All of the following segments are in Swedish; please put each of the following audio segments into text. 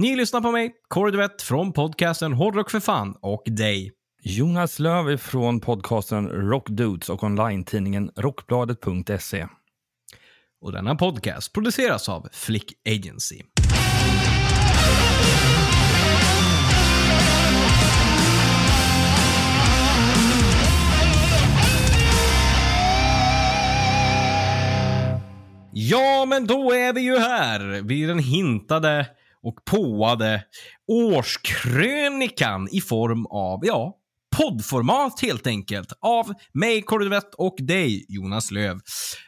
Ni lyssnar på mig, Kåre Duvett från podcasten Hårdrock för fan och dig. Jonas Löv från podcasten Rockdudes och online-tidningen rockbladet.se. Och denna podcast produceras av Flick Agency. Ja, men då är vi ju här vid den hintade och påade årskrönikan i form av, ja, poddformat helt enkelt. Av mig, Kåre och dig, Jonas Löv.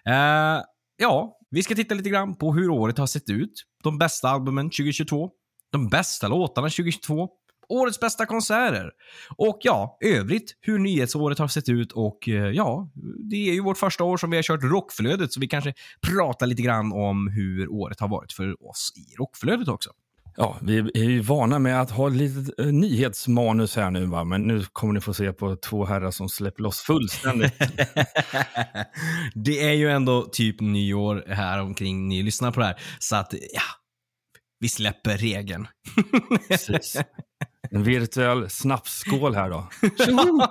Eh, ja, vi ska titta lite grann på hur året har sett ut. De bästa albumen 2022. De bästa låtarna 2022. Årets bästa konserter. Och ja, övrigt hur nyhetsåret har sett ut och eh, ja, det är ju vårt första år som vi har kört rockflödet så vi kanske pratar lite grann om hur året har varit för oss i rockflödet också. Ja, vi är ju vana med att ha lite eh, nyhetsmanus här nu, va? men nu kommer ni få se på två herrar som släpper loss fullständigt. det är ju ändå typ nyår här omkring ni lyssnar på det här, så att ja, vi släpper regeln. Precis. En virtuell snapsskål här då.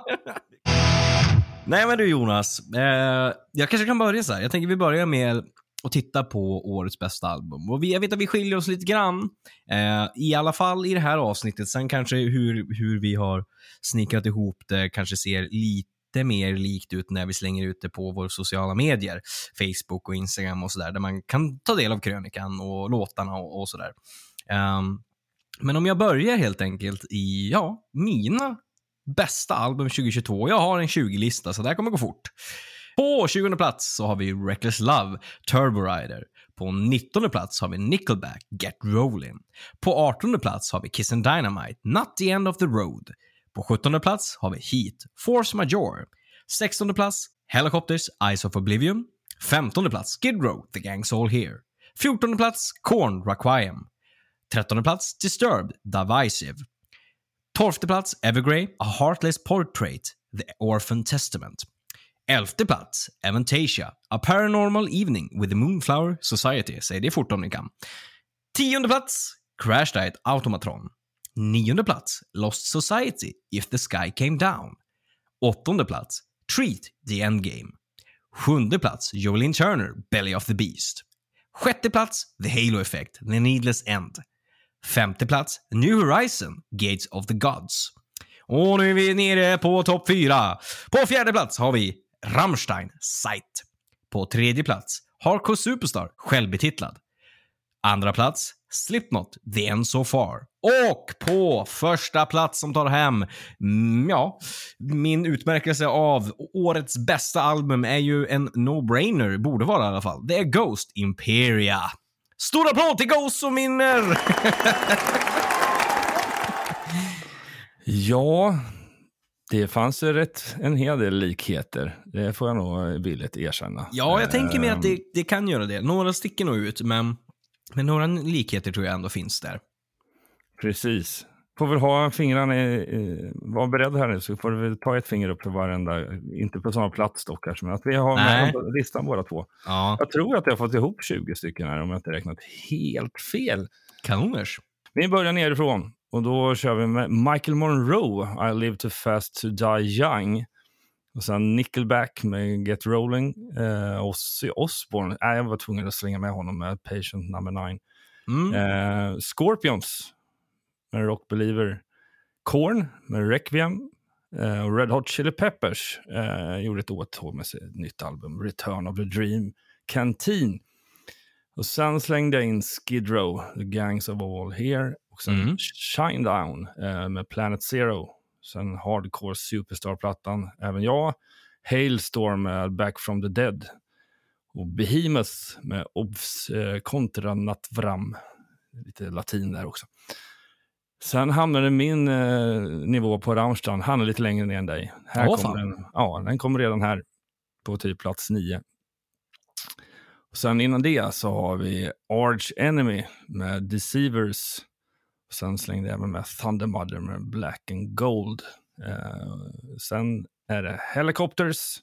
Nej men du Jonas, eh, jag kanske kan börja så här. Jag tänker vi börjar med och titta på årets bästa album. Och vi, jag vet att vi skiljer oss lite grann, eh, i alla fall i det här avsnittet. Sen kanske hur, hur vi har snickrat ihop det kanske ser lite mer likt ut när vi slänger ut det på våra sociala medier. Facebook och Instagram och sådär, där man kan ta del av krönikan och låtarna och, och sådär. Um, men om jag börjar helt enkelt i, ja, mina bästa album 2022. Jag har en 20-lista, så det här kommer gå fort. På 20 plats så har vi Reckless Love, Turbo Rider. På 19 plats har vi Nickelback, Get Rolling. På 18 plats har vi Kiss and Dynamite, Not the End of the Road. På 17 plats har vi Heat, Force Major. 16 plats, Helicopters, Eyes of Oblivion. 15 plats, Skid Row, The Gang's All Here. 14 plats, Korn, Requiem. 13 plats, Disturbed, Divisive. 12 plats, Evergrey, A Heartless Portrait, The Orphan Testament. 11 plats, Aventasia, A Paranormal Evening with the Moonflower Society. Säg det fort om ni kan. 10 plats, Crash Diet Automatron. 9 plats, Lost Society, If the Sky Came Down. 8 plats, Treat, The Endgame. 7 plats, Jolene Turner, Belly of the Beast. Sjätte plats, The Halo Effect, The Needless End. Femte plats, New Horizon, Gates of the Gods. Och nu är vi nere på topp fyra. På fjärde plats har vi Rammstein, Sight. På tredje plats, Hardcore Superstar, självbetitlad. Andra plats, Slipknot, The End So Far. Och på första plats som tar hem, mm, ja, min utmärkelse av årets bästa album är ju en no-brainer, borde vara i alla fall. Det är Ghost Imperia. Stor applåd till Ghost som vinner! ja, det fanns rätt en hel del likheter. Det får jag nog villigt erkänna. Ja, jag tänker mig att det, Ehm, det kan göra det. Några sticker nog ut, men, men några likheter tror jag ändå finns där. Precis. Får väl ha fingrarna i, var beredd här nu så får du väl ta ett finger upp för varenda, inte på samma plats dock kanske, men att vi har Nej. med listan båda två. Ja, Jag tror att jag har fått ihop 20 stycken här om jag inte räknat helt fel. kanoners. Vi börjar nerifrån och då kör vi med Michael Monroe, I live too fast to die young. Och sen Nickelback med Get Rolling. Eh, Ozzy Osbourne, äh, jag var tvungen att slänga med honom med Patient number 9. Mm. Eh, Scorpions med Rock Believer. Korn med Requiem. Eh, och Red Hot Chili Peppers eh, gjorde ett åtåg med sitt nytt album Return of the Dream Canteen. Och sen slängde jag in Skid Row, The Gangs of All Here. Och sen Mm. Shine Down eh, med Planet Zero. Sen Hardcore Superstar-plattan, även jag. Hailstorm med Back from the Dead. Och Behemoth med Obs eh, contra Natvram. Lite latin där också. Sen hamnade min eh, nivå på Rammstein, han är lite längre ner än dig. Här Åh, kommer fan. den, ja, den kommer redan här på typ plats nio. Och sen innan det så har vi Arch Enemy med Deceivers. Sen slängde jag även med Thunder Mother med Black and Gold. Eh, sen är det Helicopters.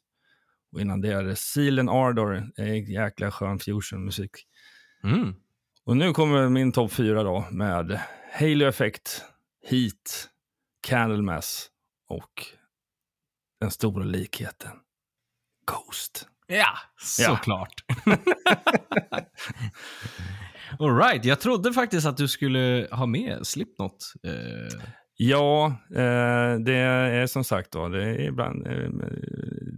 Och innan det är det Seal and Ardor. Det är jäkla skön fusion-musik. Mm. Och nu kommer min topp fyra då med Halo Effect, Heat, Candlemass och den stora likheten Ghost. Ja, Ja. All right, jag trodde faktiskt att du skulle ha med Slipknot. Eh, Ja, eh, det är som sagt då, det är ibland, eh,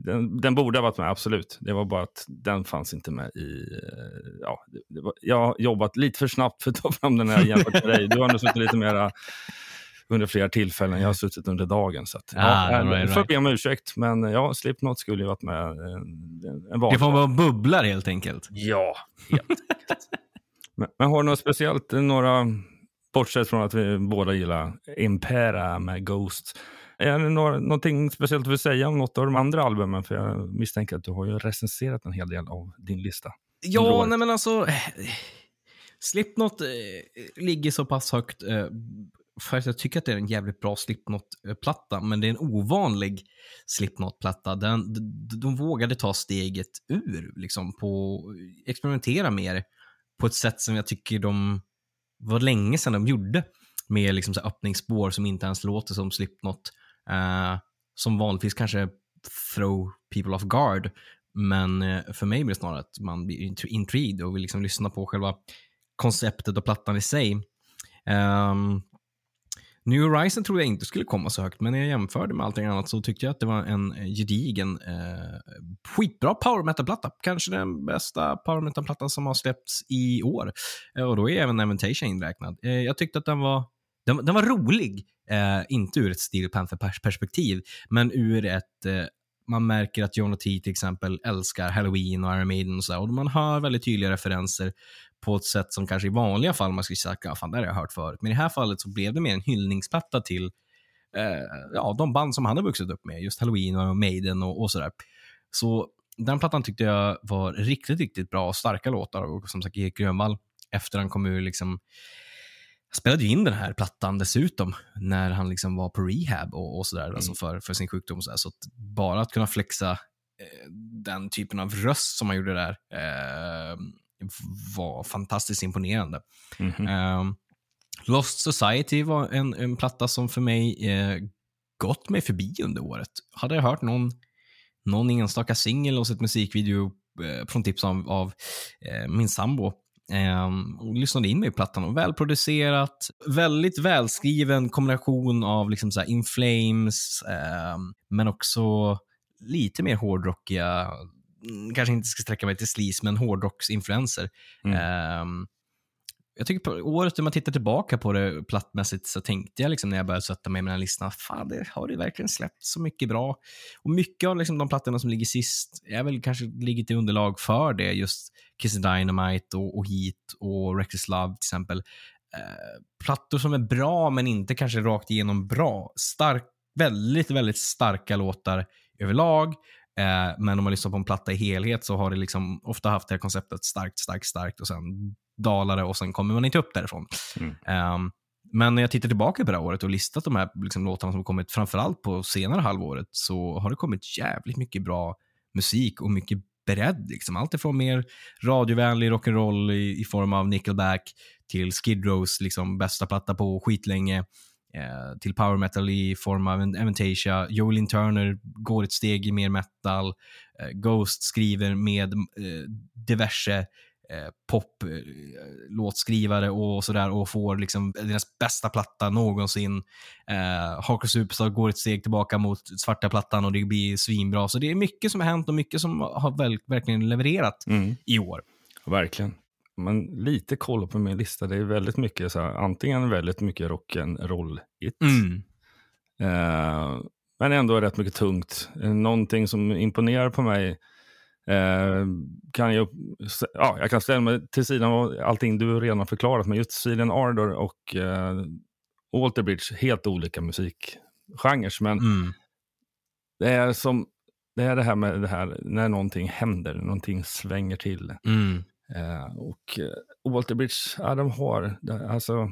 den, den borde ha varit med, absolut. Det var bara att den fanns inte med i... Eh, ja, var, jag har jobbat lite för snabbt för att ta fram den här jämfört med dig. Du har nog suttit lite mera under flera tillfällen. Jag har suttit under dagen. Så att, Ah, ja, right, jag right. får be om ursäkt, men ja, Slipknot skulle ju varit med en, en det får vara bubblar helt enkelt. Ja, helt enkelt. Men, men har du något speciellt, några, bortsett från att vi båda gillar Impera med Ghost, är det några, någonting speciellt du vill säga om något av de andra albumen? För jag misstänker att du har ju recenserat en hel del av din lista. Ja, nej men alltså. Slipknot eh, ligger så pass högt eh, för att jag tycker att det är en jävligt bra Slipknot-platta, men det är en ovanlig Slipknot-platta. Den, de, de vågade ta steget ur, liksom, på experimentera mer på ett sätt som jag tycker de var länge sedan de gjorde. Med liksom, så här, öppningsspår som inte ens låter som Slipknot. Uh, som vanligtvis kanske throw people off guard. Men uh, för mig blir det snarare att man blir int- intrigued och vill liksom lyssna på själva konceptet och plattan i sig. Um, New Horizon trodde jag inte skulle komma så högt, men när jag jämförde med allting annat så tyckte jag att det var en eh, gedigen, eh, skitbra power metal-platta. Kanske den bästa power metal-plattan som har släppts i år. Eh, och då är även Avantasia inräknad. Eh, jag tyckte att den var, den, den var rolig, eh, inte ur ett Steel Panther-perspektiv, men ur ett eh, man märker att John och T till exempel älskar Halloween och Iron Maiden och så där. Och man hör väldigt tydliga referenser på ett sätt som kanske i vanliga fall man skulle säga, fan det har jag hört förut. Men i det här fallet så blev det mer en hyllningsplatta till eh, ja, de band som han har vuxit upp med. Just Halloween och Maiden och, och sådär. Så den plattan tyckte jag var riktigt, riktigt bra och starka låtar. Och som sagt, Erik Grönvall, efter han kom ur liksom spelade ju in den här plattan dessutom när han liksom var på rehab och, och sådär, alltså för, för sin sjukdom. Och så så att bara att kunna flexa eh, den typen av röst som han gjorde där eh, var fantastiskt imponerande. Mhm. Um, Lost Society var en, en platta som för mig eh, gått mig förbi under året. Hade jag hört någon, någon enstaka singel och sett musikvideo eh, från tips av, av eh, min sambo Um, och lyssnade in mig i plattan. Och välproducerat, väldigt välskriven kombination av liksom så In Flames, ehm, men också lite mer hårdrockiga, mm, kanske inte ska sträcka mig till sleaze, men hårdrocksinfluenser. Mm. Ehm, jag tycker på året när man tittar tillbaka på det plattmässigt så tänkte jag liksom när jag började sätta mig med den listan, fan det har det verkligen släppt så mycket bra. Och mycket av liksom de plattorna som ligger sist är väl kanske ligger till underlag för det, just Kiss the Dynamite och, och Heat och Reckless Love till exempel. Eh, plattor som är bra men inte kanske rakt igenom bra. Stark, väldigt, väldigt starka låtar överlag. Eh, men om man lyssnar på en platta i helhet så har det liksom ofta haft det här konceptet starkt, starkt, starkt och sen dalar det och sen kommer man inte upp därifrån. Mm. Ehm, men när jag tittar tillbaka på det här året och listat de här liksom, låtarna som kommit, framförallt på senare halvåret, så har det kommit jävligt mycket bra musik och mycket beredd. Liksom. Allt ifrån mer radiovänlig rock'n'roll i, i form av Nickelback till Skid Rows liksom, bästa platta på skitlänge. Eh, till power metal i form av en Avantasia. Joelin Turner går ett steg i mer metal. Eh, Ghost skriver med eh, diverse eh, pop-låtskrivare och sådär och får liksom deras bästa platta någonsin. Eh, Hardcore Superstar går ett steg tillbaka mot svarta plattan och det blir svinbra. Så det är mycket som har hänt och mycket som har verkligen levererat Mm. i år. Verkligen. Men lite koll på min lista. Det är väldigt mycket så här, antingen väldigt mycket rock'n'roll-hit. Mm. Eh, men ändå rätt mycket tungt. Eh, Någonting som imponerar på mig eh, kan jag, ja, jag kan ställa mig till sidan av allting du redan har förklarat, men just Silen Ardor och, eh, Walter Bridge, helt olika musikgenrer. Men Mm. det är som det är det här med det här när någonting händer, någonting svänger till. Mm. Eh, och eh, Walter Bridge, ja, de har, det- alltså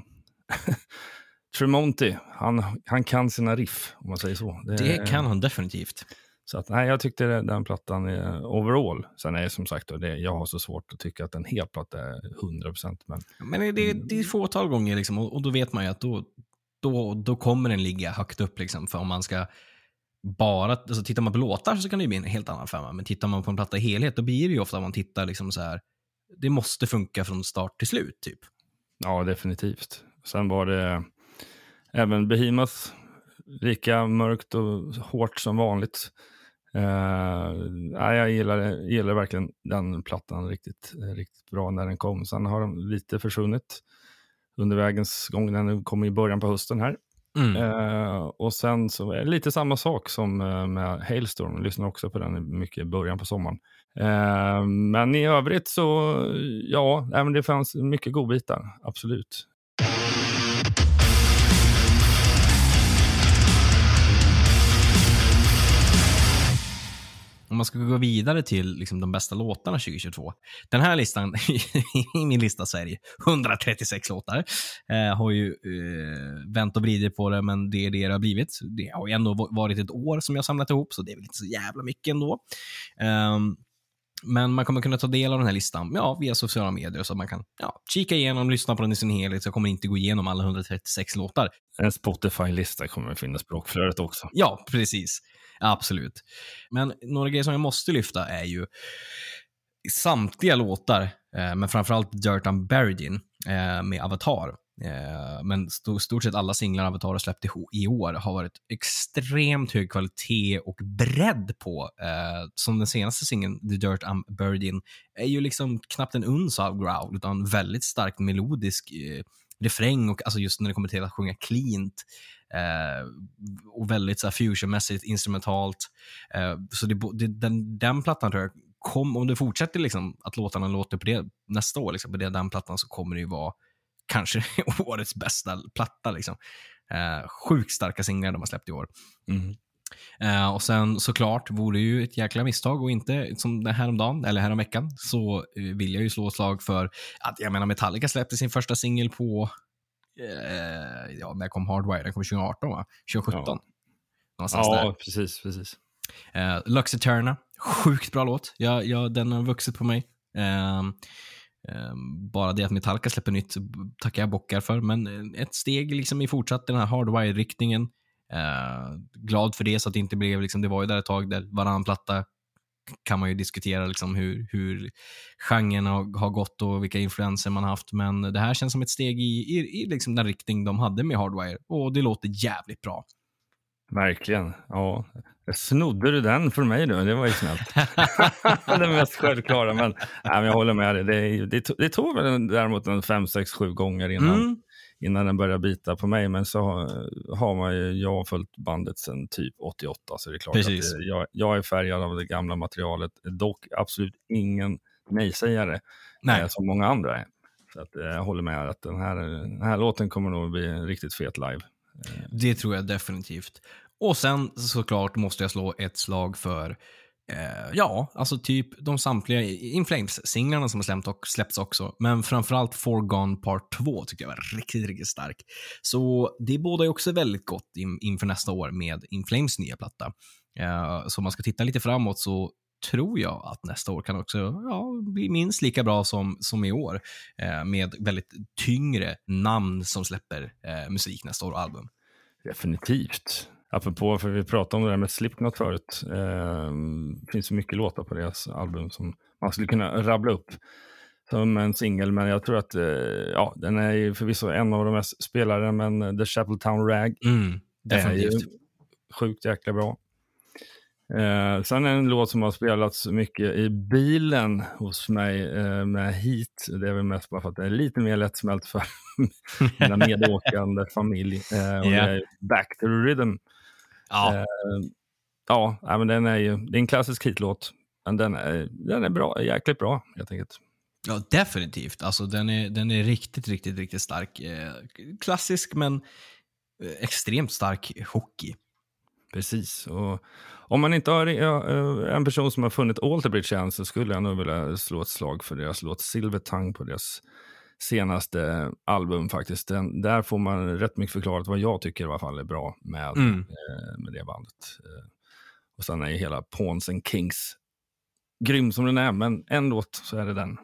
Tremonti, han, han kan sina riff, om man säger så. Det kan han definitivt. Så att, nej, jag tyckte det- den plattan är overall. Sen är det som sagt, det, jag har så svårt att tycka att en hel platta är 100%. Men Men det, det är fåtal gånger liksom, och, och då vet man ju att då, då, då kommer den ligga högt upp. Liksom, för om man ska bara, alltså tittar man på låtar så kan det ju bli en helt annan femma, men tittar man på en platta i helhet, då blir det ju ofta att man tittar liksom så här, det måste funka från start till slut. typ. ja, definitivt. Sen var det även Behemoth, lika mörkt och hårt som vanligt. Eh, nej, jag gillar, gillar verkligen den plattan riktigt, riktigt bra när den kom. Sen har de lite försvunnit under vägens gång. Den kom i början på hösten här. Mm. Eh, och sen så är det lite samma sak som eh, med Hailstorm. Jag lyssnar också på den mycket i början på sommaren. Eh, men i övrigt så, ja, men det fanns mycket godbitar, absolut. Om man ska gå vidare till liksom, de bästa låtarna 2022. Den här listan, i min lista så är det 136 låtar. Eh, har ju eh, vänt och vridit på det, men det är det det har blivit. Det har ju ändå varit ett år som jag har samlat ihop, så det är väl inte så jävla mycket ändå. Ehm, men man kommer kunna ta del av den här listan ja, via sociala medier, så att man kan ja, kika igenom, lyssna på den i sin helhet. Så jag kommer inte gå igenom alla 136 låtar. En Spotify-lista kommer att finnas på rockflödet också. Ja, precis. Absolut. Men några grejer som jag måste lyfta är ju samtliga låtar, eh, men framförallt Dirt I'm Buried In eh, med Avatar. Eh, men stort sett alla singlar Avatar har släppt i, år har varit extremt hög kvalitet och bredd på. Eh, som den senaste singeln, The Dirt I'm Buried In, är ju liksom knappt en uns av growl, utan väldigt starkt melodisk eh, refräng och alltså just när det kommer till att sjunga cleant. Eh, och väldigt så här, fusionmässigt, instrumentalt. Eh, så det, det, den, den plattan tror jag, kom, om det fortsätter liksom, att låtarna låter på det nästa år, liksom, på det, den plattan, så kommer det ju vara kanske årets bästa platta. Liksom. Eh, sjukt starka singlar de har släppt i år. Mm. Eh, och sen såklart vore det ju ett jäkla misstag och inte som det häromdagen, eller häromveckan, så eh, vill jag ju slå ett slag för att jag menar Metallica släppte sin första singel på, eh, ja när kom Hardwire? Den kom 2018 va? 2017? Ja. Någonstans där. Ja, precis, precis. Uh, Lux Eterna, sjukt bra låt. Jag, jag, den har vuxit på mig. Ehm, bara det att Metallica släpper nytt tackar jag bockar för, men eh, ett steg liksom i fortsatt den här hardwire-riktningen. Eh, glad för det, så att det inte blev, liksom, det var ju där ett tag där varannan platta kan man ju diskutera liksom hur, hur genren har, har gått och vilka influenser man haft, men det här känns som ett steg i, i, i liksom den riktning de hade med hardwire och det låter jävligt bra. Verkligen. Ja. Snodde du den för mig nu? Det var ju snällt. det mest självklara, men, nej, men jag håller med dig. Det, det, det tog väl däremot en fem, sex, sju gånger innan, Mm. innan den började bita på mig. Men så har- man ju, jag har följt bandet sedan typ 88, så det är klart Precis. att jag, jag är färgad av det gamla materialet. Dock absolut ingen nej-sägare, Nej. eh, som många andra är. Så att, eh, jag håller med att den här, den här låten kommer nog bli riktigt fet live. Eh, det tror jag definitivt. Och sen såklart måste jag slå ett slag för eh, ja, alltså typ de samtliga In Flames-singlarna som har släppt och släppts också. Men framförallt Forgone Part 2 tycker jag var riktigt, riktigt stark. Så det bådar ju också väldigt gott in, inför nästa år med In Flames nya platta. Eh, så om man ska titta lite framåt så tror jag att nästa år kan också ja, bli minst lika bra som, som i år. Eh, med väldigt tyngre namn som släpper eh, musik nästa år och album. Definitivt. Apropå, för vi pratade om det där med Slipknot förut. Eh, det finns så mycket låtar på deras album som man skulle kunna rabbla upp som en singel. Men jag tror att eh, ja, den är förvisso en av de mest spelare, men The Chapeltown Rag Mm, är ju definitivt. sjukt jäkla bra. Eh, sen en låt som har spelats mycket i bilen hos mig eh, med Heat. Det är väl mest bara för att det är lite mer lättsmält för mina medåkande familj. Eh, och Ja. det är Back to the Rhythm. Ja, Eh, ja, men den är ju, det är en klassisk hitlåt. Men den är, den är bra, jäkligt bra helt enkelt. ja, definitivt. Alltså, den, är, den är riktigt, riktigt, riktigt stark. Eh, klassisk, men eh, extremt stark hockey. Precis. Och om man inte har eh, en person som har funnit Alterbridge än så skulle jag nog vilja slå ett slag för deras låt Silver Tongue på deras senaste album faktiskt. Den, där får man rätt mycket förklarat vad jag tycker i alla fall är bra med, Mm. eh, med det bandet. Eh, och sen är ju hela Pawns and Kings grym som den är, men en låt så är det den.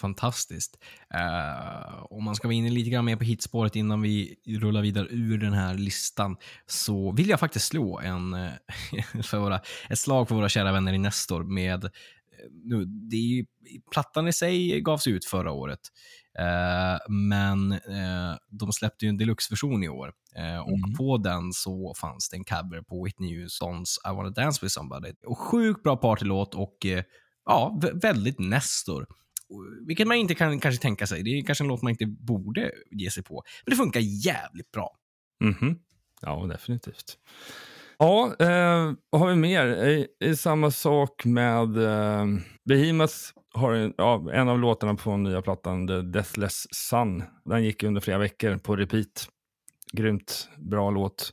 Fantastiskt. Uh, om man ska vara inne lite grann mer på hitspåret innan vi rullar vidare ur den här listan så vill jag faktiskt slå en, eh, för våra, ett slag för våra kära vänner i Nestor med eh, nu, det är ju, plattan i sig gavs ut förra året, eh, men eh, de släppte ju en deluxe-version i år. Eh, och Mm. på den så fanns det en cover på Whitney Houstons I wanna dance with somebody. Och sjukt bra partylåt och ja, vä- väldigt Nestor. Vilket man inte kan kanske tänka sig. Det är kanske en låt man inte borde ge sig på. Men det funkar jävligt bra. Mhm. Ja, definitivt. Ja, eh, vad har vi mer? I, i samma sak med eh, Behemoth. Har en, ja, en av låtarna på nya plattan, The Deathless Sun. Den gick under flera veckor på repeat. Grymt bra låt.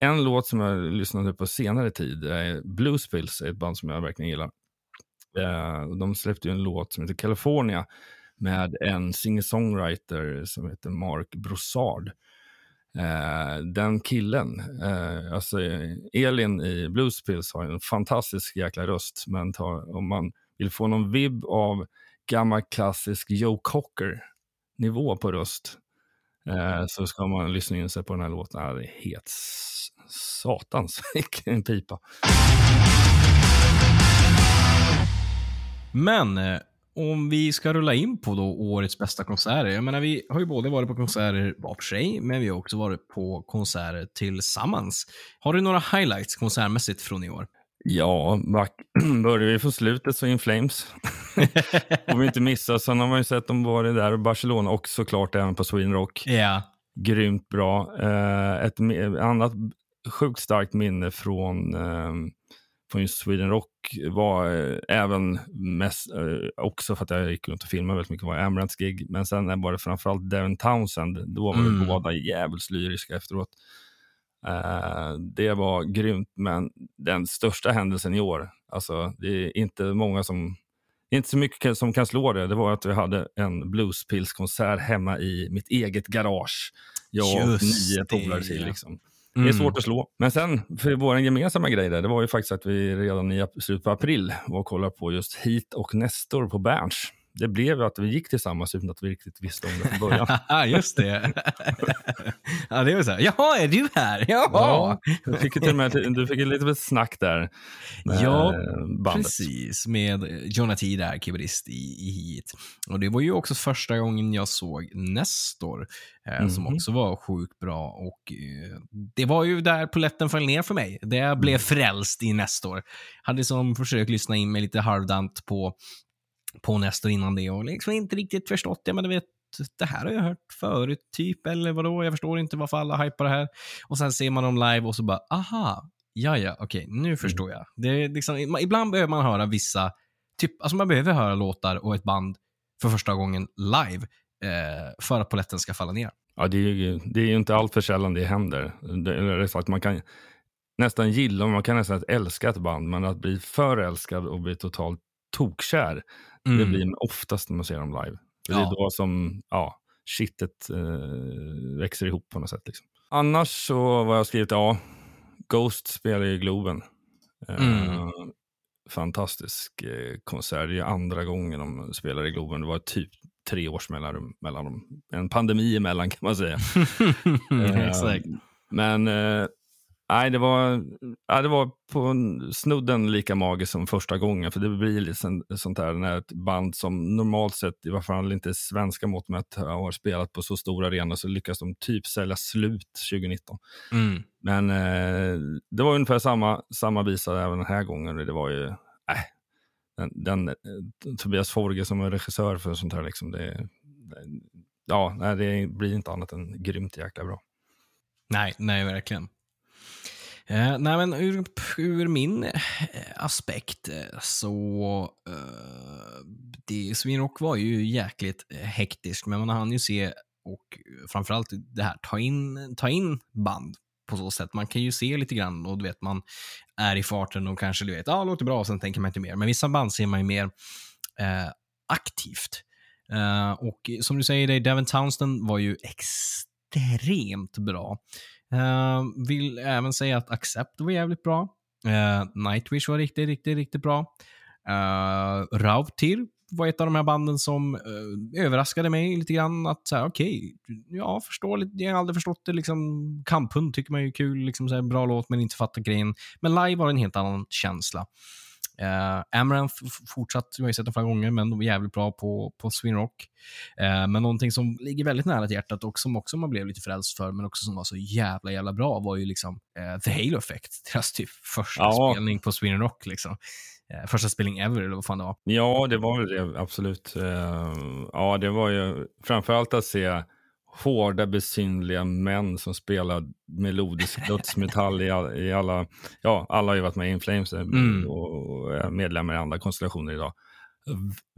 En låt som jag lyssnade på senare tid är Bluespills, ett band som jag verkligen gillar. Eh, de släppte ju en låt som heter California med en singer-songwriter som heter Mark Brossard. Eh, den killen, eh, alltså Elin i Bluespills har en fantastisk jäkla röst, men tar, om man vill få någon vibb av gammal klassisk Joe Cocker-nivå på röst eh, så ska man lyssna in sig på den här låten. Ja, det är helt satans vilken pipa. Men eh, om vi ska rulla in på då årets bästa konserter. Jag menar, vi har ju både varit på konserter var för sig, men vi har också varit på konserter tillsammans. Har du några highlights konsertmässigt från i år? Ja, back, börjar vi från slutet så In Flames. Får vi inte missa. Sen har man ju sett dem varit där och Barcelona och såklart även på Sweden Rock. Ja. Grymt bra. Eh, ett annat sjukt starkt minne från, eh, från just Sweden Rock var eh, även mest, eh, också för att jag gick runt och filmade väldigt mycket, var Amarants gig. Men sen var det framförallt Devin Townsend. Då var Mm. vi båda jävligt lyriska efteråt. Eh, det var grymt, men den största händelsen i år, alltså det är inte många som inte så mycket som kan slå det. Det var att vi hade en bluespilskonsert hemma i mitt eget garage. Jag och Just nio polare till. ja. Liksom. Det är Mm. svårt att slå. Men sen, för vår gemensamma grej där, det var ju faktiskt att vi redan i slutet på april var och kollade på just Heat och Nestor på Berns. Det blev ju att vi gick tillsammans utan att vi riktigt visste om det från början. Ja, just det. ja, det var så här. Jaha, är du här? Jaha. Ja, du fick ju till och med, du fick ett litet snack där. Med Ja, bandet. Precis, med eh, T där, keyboardist i, i Heat. Och det var ju också första gången jag såg Nestor, eh, som Mhm. också var sjukt bra. Och eh, Det var ju där poletten föll ner för mig. Det jag blev frälst i Nestor. Hade som försökt lyssna in mig lite halvdant på, på Nestor innan det och liksom inte riktigt förstått det, men du vet, det här har jag hört förut, typ, eller vadå? Jag förstår inte varför alla hypar det här. Och sen ser man dem live och så bara, aha, ja, ja, okej, nu förstår jag. Det är liksom, ibland behöver man höra vissa, typ, alltså man behöver höra låtar och ett band för första gången live eh, för att poletten ska falla ner. Ja, det är ju det är ju inte allt för sällan det händer. Det, eller sagt, man kan nästan gilla, man kan nästan älska ett band, men att bli förälskad och bli totalt tokkär, det Mm. blir man oftast när man ser dem live. För Det Ja. är då som ja, shitet eh, växer ihop på något sätt. Liksom. Annars så var jag skrivit, ja, Ghost spelar i Globen. Eh, Mm. Fantastisk eh, konsert. Det är andra gången de spelar i Globen. Det var typ tre års mellanrum mellan dem. En pandemi emellan kan man säga. Eh, Exakt. Men eh, nej, det var, ja, det var på en- snudden lika magiskt som första gången. För det blir lite sånt, här när ett band som normalt sett, i varje fall inte svenska mått mätt, har spelat på så stora arenor så lyckas de typ sälja slut 2019. Mm. Men eh, det var ungefär samma, samma visa även den här gången. Det var ju, nej, den, den, eh, Tobias Forge som är regissör för sånt här, liksom, det, ja, nej, det blir inte annat än grymt jäkla bra. Nej, nej, verkligen. Eh, nej, men ur, ur min eh, aspekt eh, så... Eh, det, Sweden Rock var ju jäkligt eh, hektisk, men man hann ju se och framförallt det här, ta in, ta in band på så sätt. Man kan ju se lite grann och du vet, man är i farten och kanske du vet, ja, ah, låter bra, och sen tänker man inte mer. Men vissa band ser man ju mer eh, aktivt. Eh, och som du säger, det, Devin Townsend var ju extremt bra. Uh, vill även säga att Accept var jävligt bra. Uh, Nightwish var riktigt, riktigt, riktigt bra. Uh, Rautir var ett av de här banden som uh, överraskade mig lite grann. Att säga, okej, okay, jag förstår lite, jag har aldrig förstått det. Liksom, Kamphund tycker man ju är kul, liksom, så här, bra låt, men inte fattar grejen. Men live var en helt annan känsla. Uh, Amaranth fortsatt, jag har sett den flera gånger, men de var jävligt bra på, på Swin Rock. Uh, men någonting som ligger väldigt nära till hjärtat och som också man blev lite frälst för, men också som var så jävla, jävla bra, var ju liksom uh, The Halo Effect. Deras typ första ja. spelning på Swin Rock. Liksom. första spelning ever, eller vad fan det var. Ja, det var väl det, absolut. ja, det var ju framförallt att se hårda, besynliga män som spelar melodisk dödsmetall i, i alla... Ja, alla har ju varit med i Inflames eh, mm. och är medlemmar i andra konstellationer idag.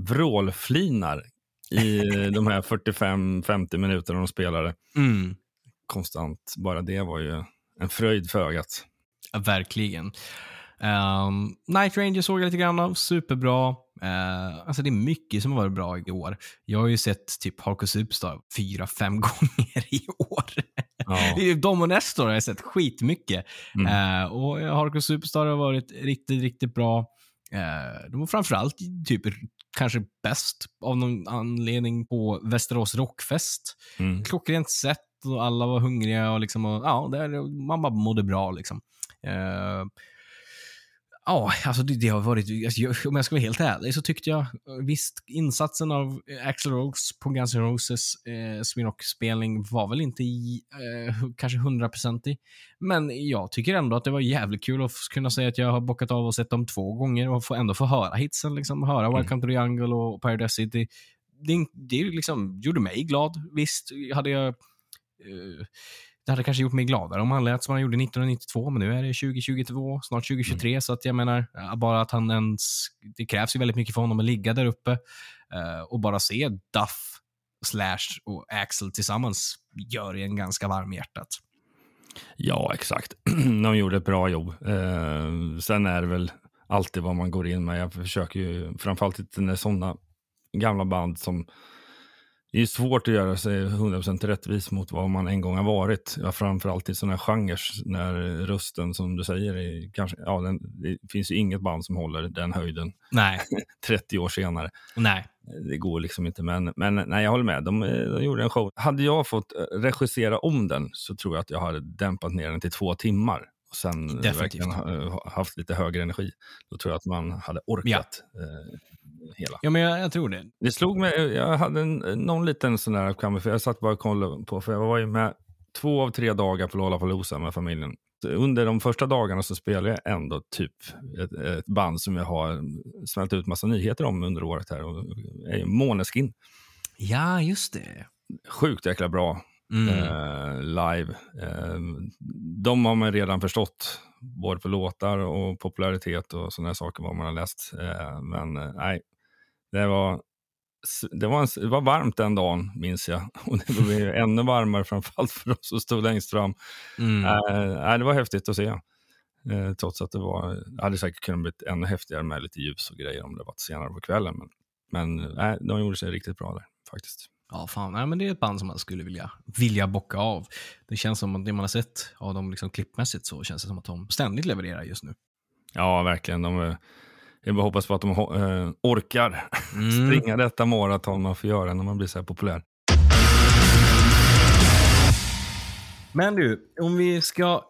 Vrålflinar i de här 45-50 minuterna de spelade. Mm. Konstant. Bara det var ju en fröjd för ögat. Ja, verkligen. Um, Night Ranger såg jag lite grann av. Superbra. Uh, alltså det är mycket som har varit bra i år. Jag har ju sett typ Hardcore Superstar fyra, fem gånger i år. Ja. De och Nestor har jag sett skitmycket. Mm. Uh, och Hardcore Superstar har varit riktigt, riktigt bra. Uh, de var framförallt typ kanske bäst av någon anledning på Västerås Rockfest. Mm. Klockrent sätt och alla var hungriga och liksom, och, ja, där, man bara mådde bra liksom. Uh, Ja, alltså det, det, har varit, alltså, om jag ska vara helt ärlig så tyckte jag visst insatsen av Axl Rose på Guns N' Roses eh, Smirnock-spelning var väl inte i, eh, kanske hundraprocentig. Men jag tycker ändå att det var jävligt kul att kunna säga att jag har bockat av och sett dem två gånger och få, ändå få höra hitsen, liksom, höra mm. Welcome to the Jungle och Paradise City. Det, det liksom gjorde mig glad. Visst hade jag eh, det hade kanske gjort mig gladare om han lät som han gjorde 1992, men nu är det 2022, snart 2023, mm. så att jag menar, bara att han ens... Det krävs ju väldigt mycket för honom att ligga där uppe uh, och bara se Duff, Slash och Axel tillsammans gör en ganska varm i hjärtat. Ja, exakt. De gjorde ett bra jobb. Uh, sen är det väl alltid vad man går in med. Jag försöker ju, framförallt när sådana gamla band som det är svårt att göra sig 100% rättvis mot vad man en gång har varit. Ja, framförallt i sådana här genrer när rösten, som du säger, är kanske, ja, den, det finns ju inget band som håller den höjden nej. 30 år senare. Nej. Det går liksom inte, men, men nej, jag håller med. De, de gjorde en show. Hade jag fått eh, regissera om den så tror jag att jag hade dämpat ner den till två timmar och sen verkligen haft lite högre energi. Då tror jag att man hade orkat ja. Hela. Ja, men jag, jag, tror det. Det slog mig, jag hade en, någon liten sån där för jag satt bara och kollade på, för jag var ju med två av tre dagar på Lollapalooza med familjen. Under de första dagarna så spelade jag ändå typ ett, ett band som jag har smält ut massa nyheter om under året här. Och är Måneskin. Ja, just det. Sjukt jäkla bra mm. eh, live. Eh, de har man redan förstått, både på låtar och popularitet och sådana saker, vad man har läst. Eh, men eh, nej, det var, det, var en, det var varmt den dagen, minns jag. Och det blev ännu varmare, framförallt för oss som stod längst fram. Mm. Eh, det var häftigt att se. Eh, trots att det var, hade säkert kunnat bli ännu häftigare med lite ljus och grejer om det varit senare på kvällen. Men, men eh, de gjorde sig riktigt bra där faktiskt. Ja, fan. Nej, men det är ett band som man skulle vilja, vilja bocka av. Det känns som att det man har sett av dem liksom klippmässigt så känns det som att de ständigt levererar just nu. Ja, verkligen. De, jag bara hoppas på att de äh, orkar mm. springa detta maraton man får göra när man blir så här populär. Men du, om vi ska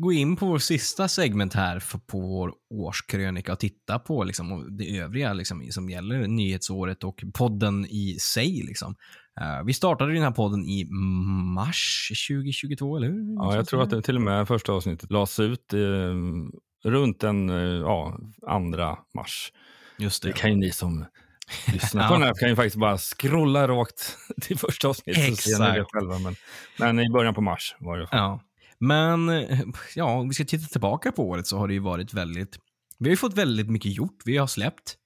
gå in på vår sista segment här för, på vår årskrönika och titta på liksom, det övriga liksom, som gäller nyhetsåret och podden i sig. Liksom. Uh, vi startade den här podden i mars 2022, eller hur? Ja, jag tror att det till och med första avsnittet lades ut eh, runt den eh, ja, andra mars. Just det. det kan ju ni som lyssnar på den här kan ju faktiskt bara scrolla rakt till första avsnittet. Exakt. Så ser ni det själva. Men, men i början på mars var det. Ja. Men ja, om vi ska titta tillbaka på året så har det ju varit väldigt... Vi har ju fått väldigt mycket gjort. Vi har släppt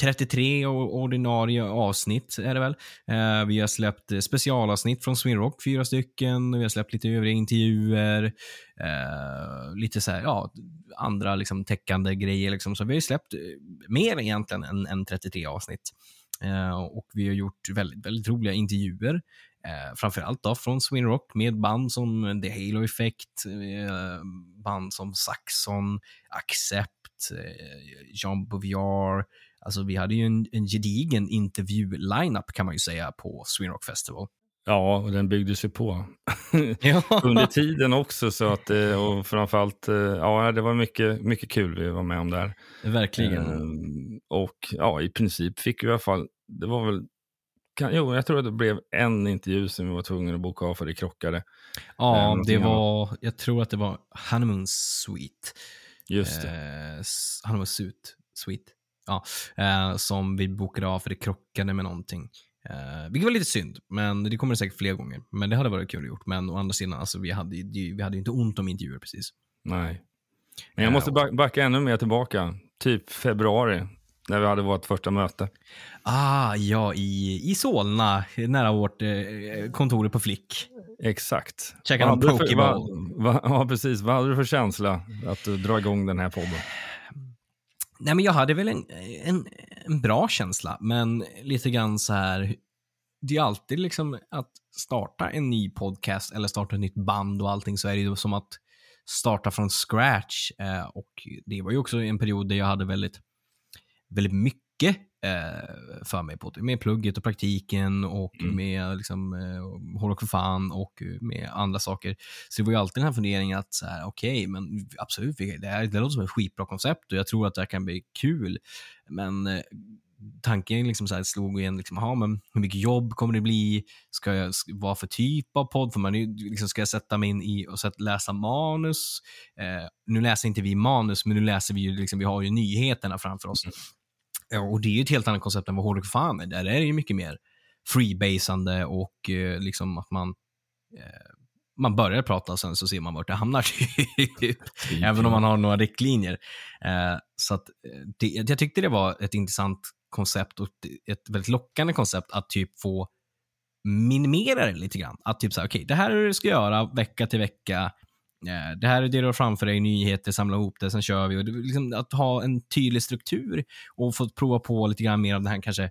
33 ordinarie avsnitt är det väl. Eh, vi har släppt specialavsnitt från Swinrock, fyra stycken. Vi har släppt lite övriga intervjuer. Eh, lite så här, ja, andra liksom täckande grejer. Liksom. Så vi har släppt eh, mer egentligen än, än 33 avsnitt. Eh, och vi har gjort väldigt, väldigt roliga intervjuer. Eh, framförallt då från Swinrock med band som The Halo Effect, eh, band som Saxon, Accept, eh, Jean Bouvier. Alltså vi hade ju en, en gedigen intervju-lineup kan man ju säga på Swinrock Festival. Ja, och den byggdes ju på Ja. under tiden också. Så att, eh, och framförallt, eh, ja, det var mycket, mycket kul vi var med om där. Verkligen. Ehm, och ja, i princip fick vi i alla fall, det var väl, kan, jo, jag tror att det blev en intervju som vi var tvungna att boka av för det krockade. Ja, Eh, det var, jag tror att det var Honeymoon Suite. Just det. Eh, Honeymoon Suite. Suite. Ja, eh, som vi bokade av för det krockade med någonting. Eh, vilket var lite synd, men det kommer det säkert fler gånger. Men det hade varit kul att gjort. Men å andra sidan, alltså, vi, hade, ju- vi hade inte ont om intervjuer precis. Nej. Men jag Ja. måste back- backa ännu mer tillbaka. Typ februari, när vi hade vårt första möte. Ah, ja, i, i Solna, nära vårt eh, kontor på Flick. Exakt. Käka Vad någon vad- Ja, precis. Vad hade du för känsla att dra igång den här podden? Nej, men jag hade väl en, en, en bra känsla, men lite grann så här. Det är alltid liksom att starta en ny podcast eller starta ett nytt band och allting så är det ju som att starta från scratch. Eh, och det var ju också en period där jag hade väldigt, väldigt mycket eh, för mig på det. Med plugget och praktiken och Mm. med liksom, eh, hårdrock för fan och med andra saker. Så det var ju alltid den här funderingen att så här, okej, men absolut, det, här, det låter som ett skitbra koncept och jag tror att det här kan bli kul. Men eh, tanken liksom så här slog igen, liksom, aha, men hur mycket jobb kommer det bli? Ska jag, vad för typ av podd? För man liksom, ska jag sätta mig in i och sätt, läsa manus? Eh, nu läser inte vi manus, men nu läser vi ju, liksom, vi har ju nyheterna framför oss. Ja, och det är ju ett helt annat koncept än vad Hårdrock fan är. Där är det ju mycket mer freebasande och eh, liksom att man eh, man börjar prata och sen så ser man vart det hamnar. Typ. Även om man har några riktlinjer. Eh, så att, det, jag tyckte det var ett intressant koncept och ett väldigt lockande koncept att typ få minimera det lite grann. Att typ så här, okej, det här är det du ska göra vecka till vecka. Eh, Det här är det du har framför dig, nyheter, samla ihop det, sen kör vi. Och liksom att ha en tydlig struktur och få prova på lite grann mer av den här kanske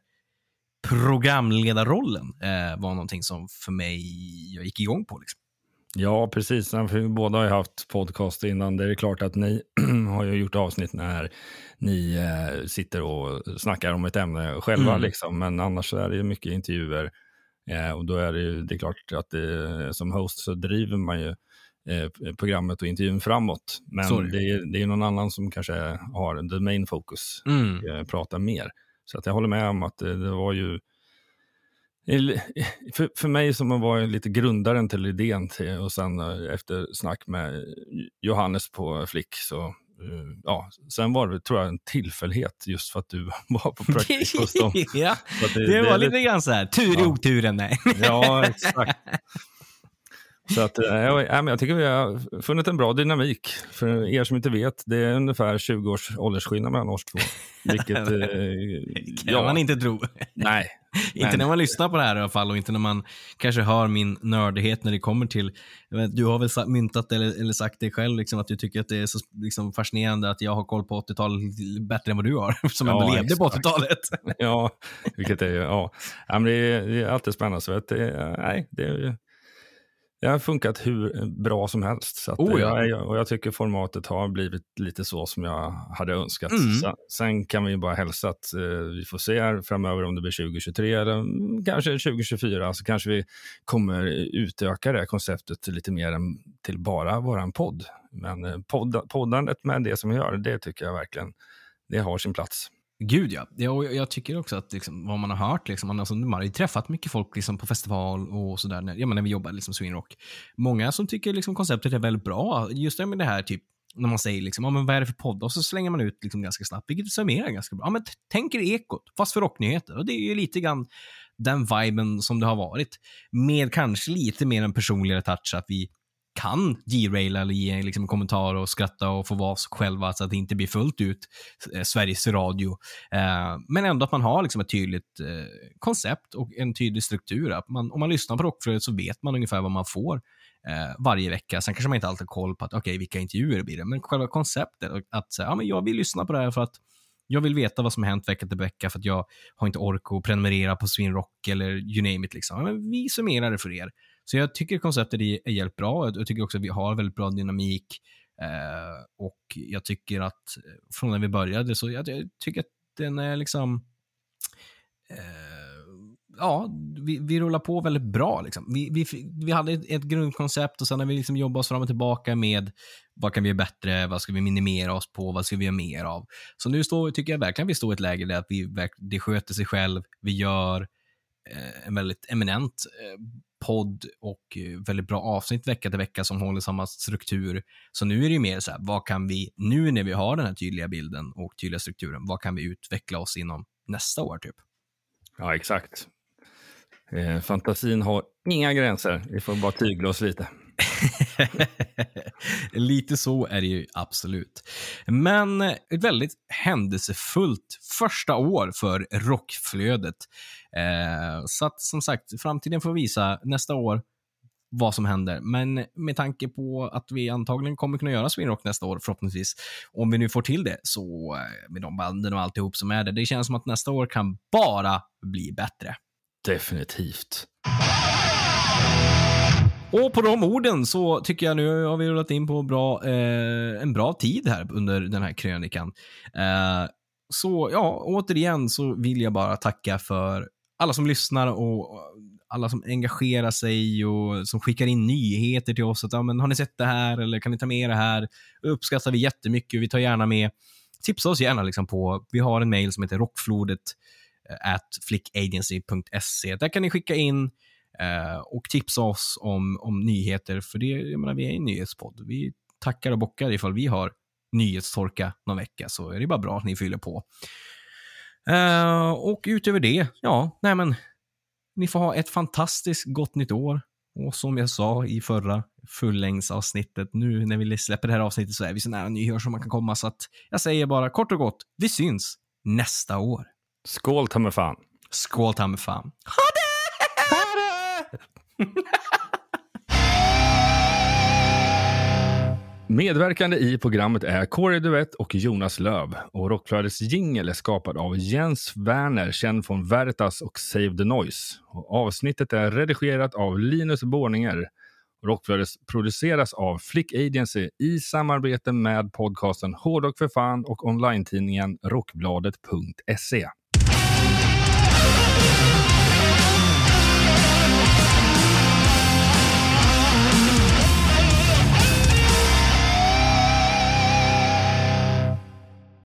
programledarrollen eh, var någonting som för mig jag gick igång på. Liksom. Ja, precis. För vi båda har ju haft podcast innan. Det är klart att ni har ju gjort avsnitt när ni eh, sitter och snackar om ett ämne själva. Mm. Liksom. Men annars är det ju mycket intervjuer. Eh, och då är det ju det är klart att det, som host så driver man ju eh, programmet och intervjun framåt. Men det. det är, det är någon annan som kanske har the main focus Mm. eh, pratar mer. Så att jag håller med om att det, det var ju... För, för mig som var lite grundaren till idén till, och sen eh, efter snack med Johannes på Flick så eh, ja, sen var det tror jag en tillfällighet just för att du var på praktik hos dem. ja, det är var lite grann så här, tur i Ja. oturen. Nej. Ja, exakt. Så att, eh, jag, ja, men jag tycker vi har funnit en bra dynamik. För er som inte vet, det är ungefär 20 års åldersskillnad mellan oss två. Vilket, eh, kan man inte tro. Nej, inte Men- när man lyssnar på det här i alla fall och inte när man kanske hör min nördighet när det kommer till, vet, du har väl myntat eller, eller sagt det själv, liksom, att du tycker att det är så liksom, fascinerande att jag har koll på 80-talet bättre än vad du har, som Ja, ändå levde på exakt. 80-talet. Ja, vilket är ju, ja. ja men det, är, det är alltid spännande. Så att det, nej, det, är ju- det har funkat hur bra som helst. Så Oh, ja. jag, och jag tycker formatet har blivit lite så som jag hade önskat. Mm. Sen, sen kan vi ju bara hälsa att eh, vi får se här framöver om det blir 2023 eller mm, kanske 2024. Så kanske vi kommer utöka det konceptet lite mer än till bara våran podd. Men eh, podd, poddandet med det som vi gör, det tycker jag verkligen det har sin plats. Gud ja. ja och jag, jag tycker också att liksom, vad man har hört, liksom, man, alltså, man har ju träffat mycket folk liksom, på festival och sådär, när, ja, när vi jobbar liksom, Swinrock. Många som tycker liksom, konceptet är väldigt bra. Just det med det här, typ, när man säger liksom, ah, men vad är det för podd? Och så slänger man ut liksom, ganska snabbt, vilket summerar ganska bra. Ah, men tänk er Ekot, fast för rocknyheter. Och det är ju lite grann den viben som det har varit. Med kanske lite mer en personligare touch, att vi kan deraila eller ge liksom, en kommentar och skratta och få vara sig själva så att det inte blir fullt ut eh, Sveriges Radio. Eh, men ändå att man har liksom, ett tydligt eh, koncept och en tydlig struktur. Att man, om man lyssnar på Rockflödet så vet man ungefär vad man får eh, varje vecka. Sen kanske man inte alltid har koll på att, okay, vilka intervjuer det blir det, men själva konceptet. Att ja, men jag vill lyssna på det här för att jag vill veta vad som har hänt vecka till vecka för att jag har inte ork att prenumerera på Swinrock eller you name it. Liksom. Men vi summerar det för er. Så jag tycker konceptet är, är jävligt bra. Jag tycker också att vi har väldigt bra dynamik. Eh, och jag tycker att eh, från när vi började så jag, jag tycker att den är liksom eh, ja, vi, vi rullar på väldigt bra. Liksom. Vi, vi, vi hade ett, ett grundkoncept och sen har vi liksom jobbat oss fram och tillbaka med vad kan vi göra bättre, vad ska vi minimera oss på, vad ska vi göra mer av. Så nu står, tycker jag verkligen vi står i ett läge där vi, det sköter sig själv, vi gör eh, en väldigt eminent eh, podd och eh, väldigt bra avsnitt vecka till vecka som håller samma struktur. Så nu är det ju mer så här, vad kan vi, nu när vi har den här tydliga bilden och tydliga strukturen, vad kan vi utveckla oss inom nästa år typ? Ja, exakt. Eh, fantasin har inga gränser. Vi får bara tygla oss lite. lite så är det ju absolut. Men eh, ett väldigt händelsefullt första år för rockflödet. Eh, så att som sagt, framtiden får visa nästa år vad som händer. Men med tanke på att vi antagligen kommer kunna göra Swinrock nästa år, förhoppningsvis, om vi nu får till det, så eh, med de banden och alltihop som är det, det känns som att nästa år kan bara bli bättre. Definitivt. Och på de orden så tycker jag nu har vi rullat in på bra, eh, en bra tid här under den här krönikan. Eh, så ja, återigen så vill jag bara tacka för alla som lyssnar och alla som engagerar sig och som skickar in nyheter till oss. Att, ja, men, har ni sett det här eller kan ni ta med det här? Det uppskattar vi jättemycket. Vi tar gärna med. Tipsa oss gärna liksom på, vi har en mail som heter rockflodet eh, at flickagency.se. Där kan ni skicka in eh, och tipsa oss om, om nyheter, för det, jag menar, vi är en nyhetspodd. Vi tackar och bockar ifall vi har nyhetstorka någon vecka, så är det bara bra att ni fyller på. Uh, och utöver det, ja, nej men, ni får ha ett fantastiskt gott nytt år. Och som jag sa i förra fullängdsavsnittet, nu när vi släpper det här avsnittet så är vi så nära nyår som man kan komma, så att jag säger bara kort och gott, vi syns nästa år. Skål ta mig fan. Skål ta mig fan. Ha! Medverkande i programmet är Corey Duett och Jonas Löv. Och Rockflödets jingel är skapad av Jens Werner, känd från Veritas och Save the Noise. Och avsnittet är redigerat av Linus Borninger. Rockflödet produceras av Flick Agency i samarbete med podcasten Hårdrock för fan och online-tidningen Rockbladet.se.